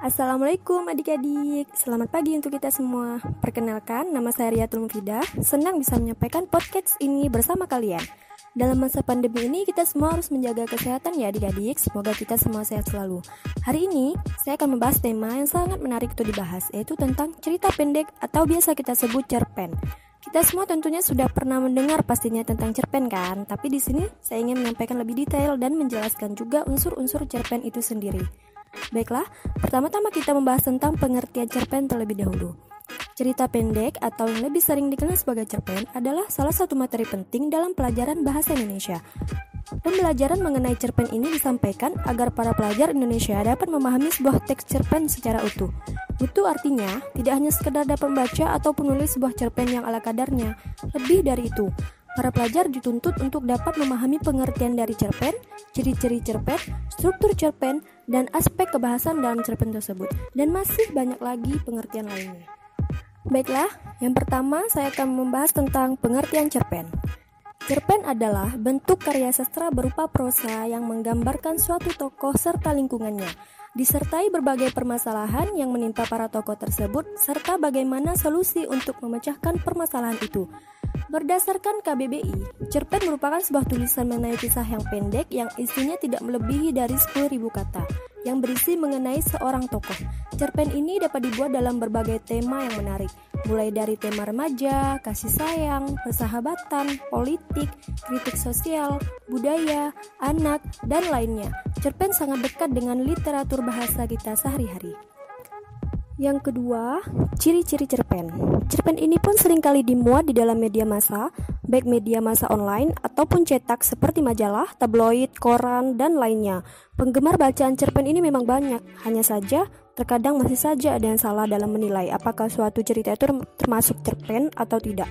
Assalamualaikum adik-adik, selamat pagi untuk kita semua. Perkenalkan, nama saya Riatul Mufidah, senang bisa menyampaikan podcast ini bersama kalian. Dalam masa pandemi ini, kita semua harus menjaga kesehatan ya adik-adik, semoga kita semua sehat selalu. Hari ini, saya akan membahas tema yang sangat menarik untuk dibahas, yaitu tentang cerita pendek atau biasa kita sebut cerpen. Kita semua tentunya sudah pernah mendengar pastinya tentang cerpen kan, tapi di sini saya ingin menyampaikan lebih detail dan menjelaskan juga unsur-unsur cerpen itu sendiri. Baiklah, pertama-tama kita membahas tentang pengertian cerpen terlebih dahulu. Cerita pendek atau yang lebih sering dikenal sebagai cerpen adalah salah satu materi penting dalam pelajaran bahasa Indonesia. Pembelajaran mengenai cerpen ini disampaikan agar para pelajar Indonesia dapat memahami sebuah teks cerpen secara utuh. Utuh artinya tidak hanya sekedar dapat membaca atau menulis sebuah cerpen yang ala kadarnya, lebih dari itu, Para pelajar dituntut untuk dapat memahami pengertian dari cerpen, ciri-ciri cerpen, struktur cerpen, dan aspek kebahasan dalam cerpen tersebut, dan masih banyak lagi pengertian lainnya. Baiklah, yang pertama saya akan membahas tentang pengertian cerpen. Cerpen adalah bentuk karya sastra berupa prosa yang menggambarkan suatu tokoh serta lingkungannya, disertai berbagai permasalahan yang menimpa para tokoh tersebut, serta bagaimana solusi untuk memecahkan permasalahan itu. Berdasarkan KBBI, cerpen merupakan sebuah tulisan mengenai kisah yang pendek yang isinya tidak melebihi dari 10.000 kata, yang berisi mengenai seorang tokoh. Cerpen ini dapat dibuat dalam berbagai tema yang menarik, mulai dari tema remaja, kasih sayang, persahabatan, politik, kritik sosial, budaya, anak, dan lainnya. Cerpen sangat dekat dengan literatur bahasa kita sehari-hari. Yang kedua, ciri-ciri cerpen. Cerpen ini pun sering kali dimuat di dalam media massa, baik media massa online ataupun cetak seperti majalah, tabloid, koran, dan lainnya. Penggemar bacaan cerpen ini memang banyak, hanya saja terkadang masih saja ada yang salah dalam menilai apakah suatu cerita itu termasuk cerpen atau tidak.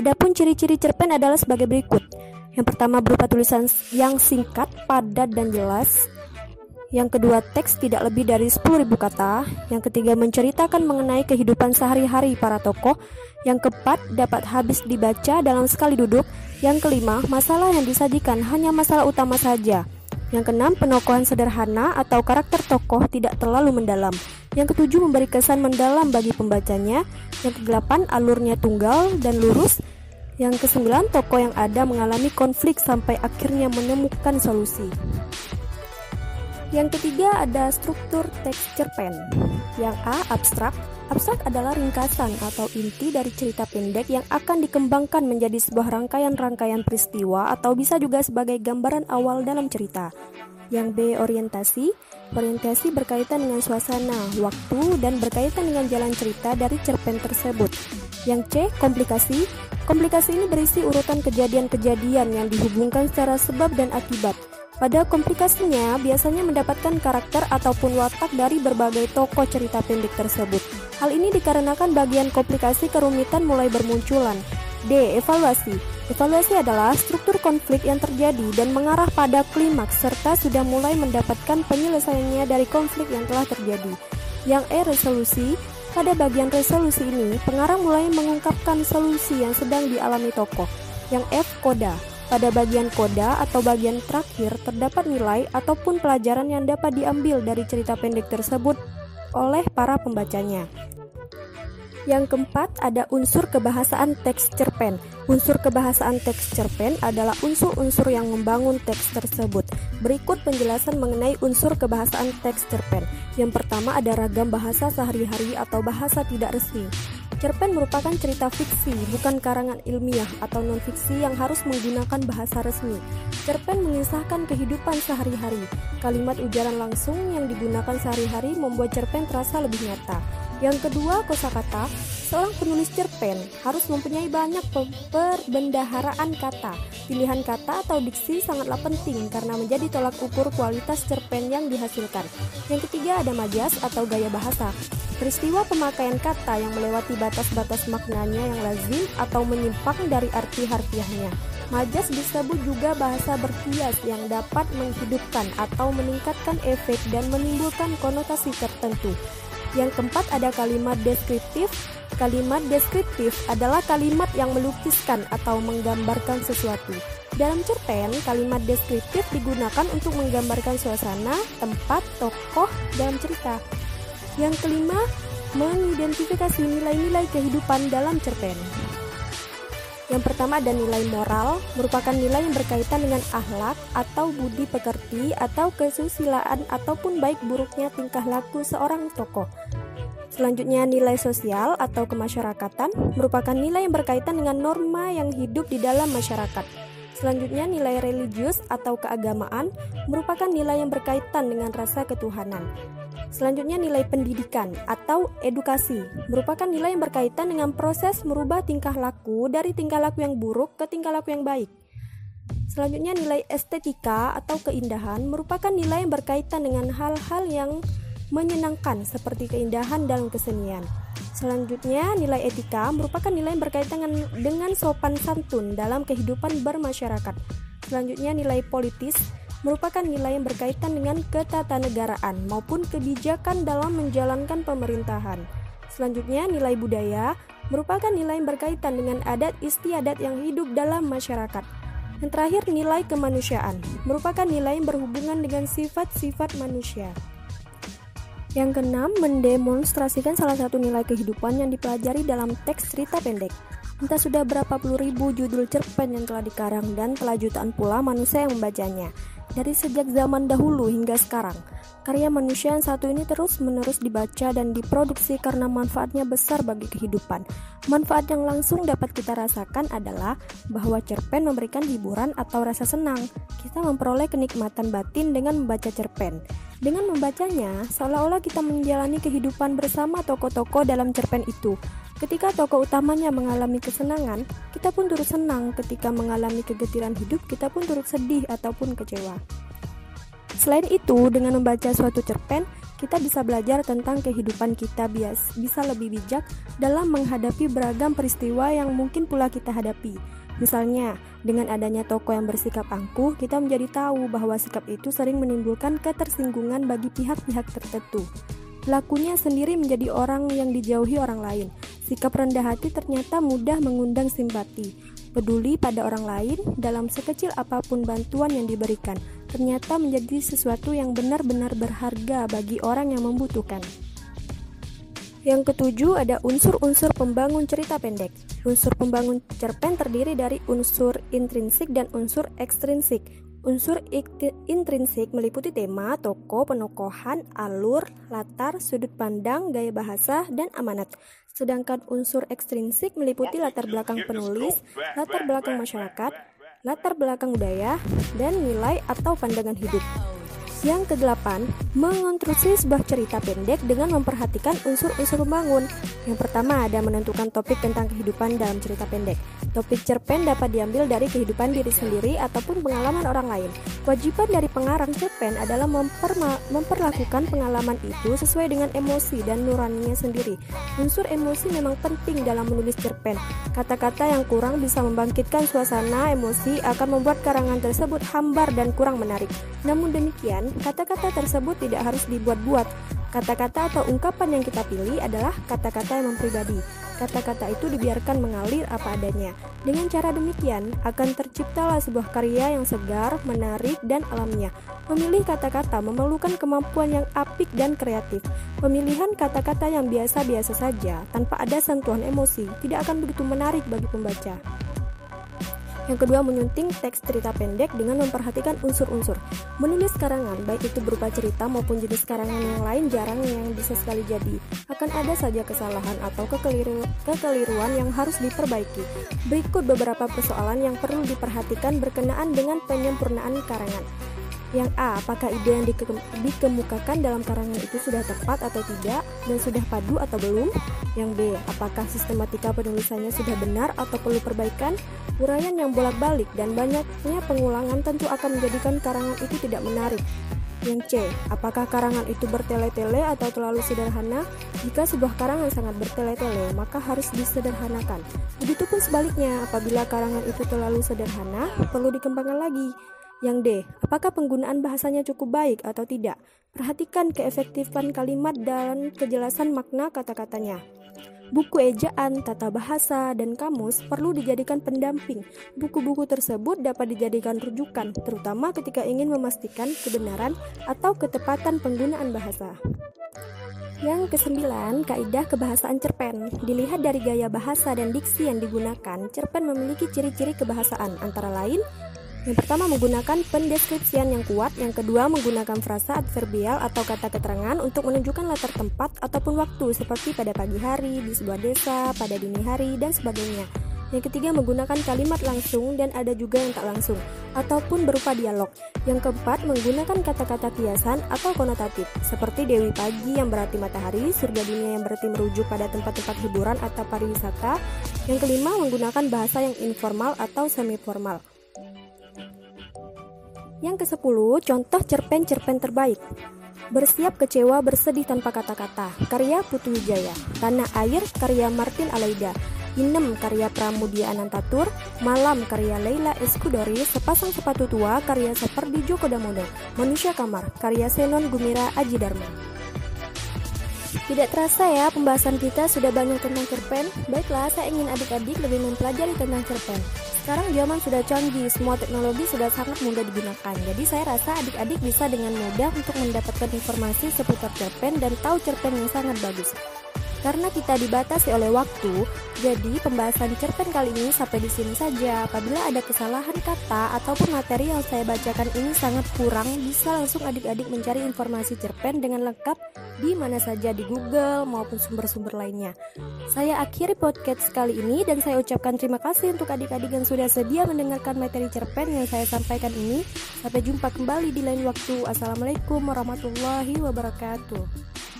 Adapun ciri-ciri cerpen adalah sebagai berikut. Yang pertama berupa tulisan yang singkat, padat, dan jelas. Yang kedua, teks tidak lebih dari 10.000 kata. Yang ketiga, menceritakan mengenai kehidupan sehari-hari para tokoh. Yang keempat, dapat habis dibaca dalam sekali duduk. Yang kelima, masalah yang disajikan hanya masalah utama saja. Yang keenam, penokohan sederhana atau karakter tokoh tidak terlalu mendalam. Yang ketujuh, memberi kesan mendalam bagi pembacanya. Yang kedelapan, alurnya tunggal dan lurus. Yang kesembilan, tokoh yang ada mengalami konflik sampai akhirnya menemukan solusi. Yang ketiga ada struktur teks cerpen. Yang A, abstrak. Abstrak adalah ringkasan atau inti dari cerita pendek yang akan dikembangkan menjadi sebuah rangkaian-rangkaian peristiwa atau bisa juga sebagai gambaran awal dalam cerita. Yang B, orientasi. Orientasi berkaitan dengan suasana, waktu, dan berkaitan dengan jalan cerita dari cerpen tersebut. Yang C, komplikasi. Komplikasi ini berisi urutan kejadian-kejadian yang dihubungkan secara sebab dan akibat pada komplikasinya, biasanya mendapatkan karakter ataupun watak dari berbagai tokoh cerita pendek tersebut. Hal ini dikarenakan bagian komplikasi kerumitan mulai bermunculan. D. Evaluasi Evaluasi adalah struktur konflik yang terjadi dan mengarah pada klimaks serta sudah mulai mendapatkan penyelesaiannya dari konflik yang telah terjadi. Yang E. Resolusi pada bagian resolusi ini, pengarang mulai mengungkapkan solusi yang sedang dialami tokoh. Yang F. Koda pada bagian koda atau bagian terakhir terdapat nilai ataupun pelajaran yang dapat diambil dari cerita pendek tersebut oleh para pembacanya. Yang keempat ada unsur kebahasaan teks cerpen. Unsur kebahasaan teks cerpen adalah unsur-unsur yang membangun teks tersebut. Berikut penjelasan mengenai unsur kebahasaan teks cerpen. Yang pertama ada ragam bahasa sehari-hari atau bahasa tidak resmi. Cerpen merupakan cerita fiksi, bukan karangan ilmiah atau non-fiksi yang harus menggunakan bahasa resmi. Cerpen mengisahkan kehidupan sehari-hari. Kalimat ujaran langsung yang digunakan sehari-hari membuat cerpen terasa lebih nyata. Yang kedua, kosakata. Seorang penulis cerpen harus mempunyai banyak perbendaharaan kata. Pilihan kata atau diksi sangatlah penting karena menjadi tolak ukur kualitas cerpen yang dihasilkan. Yang ketiga ada majas atau gaya bahasa. Peristiwa pemakaian kata yang melewati batas-batas maknanya yang lazim atau menyimpang dari arti harfiahnya. Majas disebut juga bahasa berhias yang dapat menghidupkan atau meningkatkan efek dan menimbulkan konotasi tertentu. Yang keempat ada kalimat deskriptif. Kalimat deskriptif adalah kalimat yang melukiskan atau menggambarkan sesuatu. Dalam cerpen, kalimat deskriptif digunakan untuk menggambarkan suasana, tempat, tokoh dalam cerita. Yang kelima, mengidentifikasi nilai-nilai kehidupan dalam cerpen. Yang pertama ada nilai moral, merupakan nilai yang berkaitan dengan akhlak atau budi pekerti atau kesusilaan ataupun baik buruknya tingkah laku seorang tokoh. Selanjutnya nilai sosial atau kemasyarakatan merupakan nilai yang berkaitan dengan norma yang hidup di dalam masyarakat. Selanjutnya nilai religius atau keagamaan merupakan nilai yang berkaitan dengan rasa ketuhanan. Selanjutnya nilai pendidikan atau edukasi merupakan nilai yang berkaitan dengan proses merubah tingkah laku dari tingkah laku yang buruk ke tingkah laku yang baik. Selanjutnya nilai estetika atau keindahan merupakan nilai yang berkaitan dengan hal-hal yang menyenangkan seperti keindahan dalam kesenian. Selanjutnya, nilai etika merupakan nilai yang berkaitan dengan sopan santun dalam kehidupan bermasyarakat. Selanjutnya, nilai politis merupakan nilai yang berkaitan dengan ketatanegaraan maupun kebijakan dalam menjalankan pemerintahan. Selanjutnya, nilai budaya merupakan nilai yang berkaitan dengan adat istiadat yang hidup dalam masyarakat. Yang terakhir, nilai kemanusiaan merupakan nilai yang berhubungan dengan sifat-sifat manusia. Yang keenam, mendemonstrasikan salah satu nilai kehidupan yang dipelajari dalam teks cerita pendek. Entah sudah berapa puluh ribu judul cerpen yang telah dikarang dan telah jutaan pula manusia yang membacanya. Dari sejak zaman dahulu hingga sekarang, karya manusia yang satu ini terus-menerus dibaca dan diproduksi karena manfaatnya besar bagi kehidupan. Manfaat yang langsung dapat kita rasakan adalah bahwa cerpen memberikan hiburan atau rasa senang. Kita memperoleh kenikmatan batin dengan membaca cerpen. Dengan membacanya, seolah-olah kita menjalani kehidupan bersama tokoh-tokoh dalam cerpen itu. Ketika tokoh utamanya mengalami kesenangan, kita pun turut senang. Ketika mengalami kegetiran hidup, kita pun turut sedih ataupun kecewa. Selain itu, dengan membaca suatu cerpen, kita bisa belajar tentang kehidupan kita bias, bisa lebih bijak dalam menghadapi beragam peristiwa yang mungkin pula kita hadapi. Misalnya, dengan adanya tokoh yang bersikap angkuh, kita menjadi tahu bahwa sikap itu sering menimbulkan ketersinggungan bagi pihak-pihak tertentu. Pelakunya sendiri menjadi orang yang dijauhi orang lain. Sikap rendah hati ternyata mudah mengundang simpati. Peduli pada orang lain dalam sekecil apa pun bantuan yang diberikan ternyata menjadi sesuatu yang benar-benar berharga bagi orang yang membutuhkan. Yang ketujuh ada unsur-unsur pembangun cerita pendek. Unsur pembangun cerpen terdiri dari unsur intrinsik dan unsur ekstrinsik. Unsur intrinsik meliputi tema, toko, penokohan, alur, latar, sudut pandang, gaya bahasa, dan amanat. Sedangkan unsur ekstrinsik meliputi latar belakang penulis, latar belakang masyarakat, latar belakang budaya, dan nilai atau pandangan hidup. Yang kedelapan, mengonstruksi sebuah cerita pendek dengan memperhatikan unsur-unsur pembangun. Yang pertama ada menentukan topik tentang kehidupan dalam cerita pendek. Topik cerpen dapat diambil dari kehidupan diri sendiri ataupun pengalaman orang lain. Kewajiban dari pengarang cerpen adalah memperlakukan pengalaman itu sesuai dengan emosi dan nuraninya sendiri. Unsur emosi memang penting dalam menulis cerpen. Kata-kata yang kurang bisa membangkitkan suasana emosi akan membuat karangan tersebut hambar dan kurang menarik. Namun demikian, kata-kata tersebut tidak harus dibuat-buat. Kata-kata atau ungkapan yang kita pilih adalah kata-kata yang mempribadi. Kata-kata itu dibiarkan mengalir apa adanya. Dengan cara demikian, akan terciptalah sebuah karya yang segar, menarik, dan alamiah. Memilih kata-kata memerlukan kemampuan yang apik dan kreatif. Pemilihan kata-kata yang biasa-biasa saja, tanpa ada sentuhan emosi, tidak akan begitu menarik bagi pembaca. Yang kedua, menyunting teks cerita pendek dengan memperhatikan unsur-unsur. Menulis karangan, baik itu berupa cerita maupun jenis karangan yang lain jarang yang bisa sekali jadi. Akan ada saja kesalahan atau kekeliru kekeliruan yang harus diperbaiki. Berikut beberapa persoalan yang perlu diperhatikan berkenaan dengan penyempurnaan karangan. Yang A, apakah ide yang dike dikemukakan dalam karangan itu sudah tepat atau tidak dan sudah padu atau belum? Yang B, apakah sistematika penulisannya sudah benar atau perlu perbaikan? Uraian yang bolak-balik dan banyaknya pengulangan tentu akan menjadikan karangan itu tidak menarik. Yang C, apakah karangan itu bertele-tele atau terlalu sederhana? Jika sebuah karangan sangat bertele-tele, maka harus disederhanakan. Begitupun sebaliknya, apabila karangan itu terlalu sederhana, perlu dikembangkan lagi. Yang D, apakah penggunaan bahasanya cukup baik atau tidak? Perhatikan keefektifan kalimat dan kejelasan makna kata-katanya. Buku ejaan, tata bahasa, dan kamus perlu dijadikan pendamping. Buku-buku tersebut dapat dijadikan rujukan, terutama ketika ingin memastikan kebenaran atau ketepatan penggunaan bahasa. Yang kesembilan, kaidah kebahasaan cerpen. Dilihat dari gaya bahasa dan diksi yang digunakan, cerpen memiliki ciri-ciri kebahasaan, antara lain yang pertama menggunakan pendeskripsian yang kuat, yang kedua menggunakan frasa adverbial atau kata keterangan untuk menunjukkan latar tempat ataupun waktu seperti pada pagi hari, di sebuah desa, pada dini hari, dan sebagainya. Yang ketiga menggunakan kalimat langsung dan ada juga yang tak langsung ataupun berupa dialog. Yang keempat menggunakan kata-kata kiasan atau konotatif seperti Dewi Pagi yang berarti matahari, surga dunia yang berarti merujuk pada tempat-tempat hiburan atau pariwisata. Yang kelima menggunakan bahasa yang informal atau semi formal. Yang ke-10 contoh cerpen-cerpen terbaik. Bersiap kecewa bersedih tanpa kata-kata Karya Putu Wijaya Tanah Air karya Martin Alaida Inem karya Pramudia Anantatur, Malam karya Leila Eskudori, Sepasang Sepatu Tua karya Seperdi Joko Damono, Manusia Kamar karya Senon Gumira Aji Dharma. Tidak terasa ya pembahasan kita sudah banyak tentang cerpen. Baiklah, saya ingin adik-adik lebih mempelajari tentang cerpen. Sekarang zaman sudah canggih, semua teknologi sudah sangat mudah digunakan. Jadi saya rasa adik-adik bisa dengan mudah untuk mendapatkan informasi seputar cerpen dan tahu cerpen yang sangat bagus. Karena kita dibatasi oleh waktu, jadi pembahasan cerpen kali ini sampai di sini saja. Apabila ada kesalahan kata ataupun materi yang saya bacakan ini sangat kurang, bisa langsung adik-adik mencari informasi cerpen dengan lengkap di mana saja di Google maupun sumber-sumber lainnya. Saya akhiri podcast kali ini dan saya ucapkan terima kasih untuk adik-adik yang sudah sedia mendengarkan materi cerpen yang saya sampaikan ini. Sampai jumpa kembali di lain waktu. Assalamualaikum warahmatullahi wabarakatuh.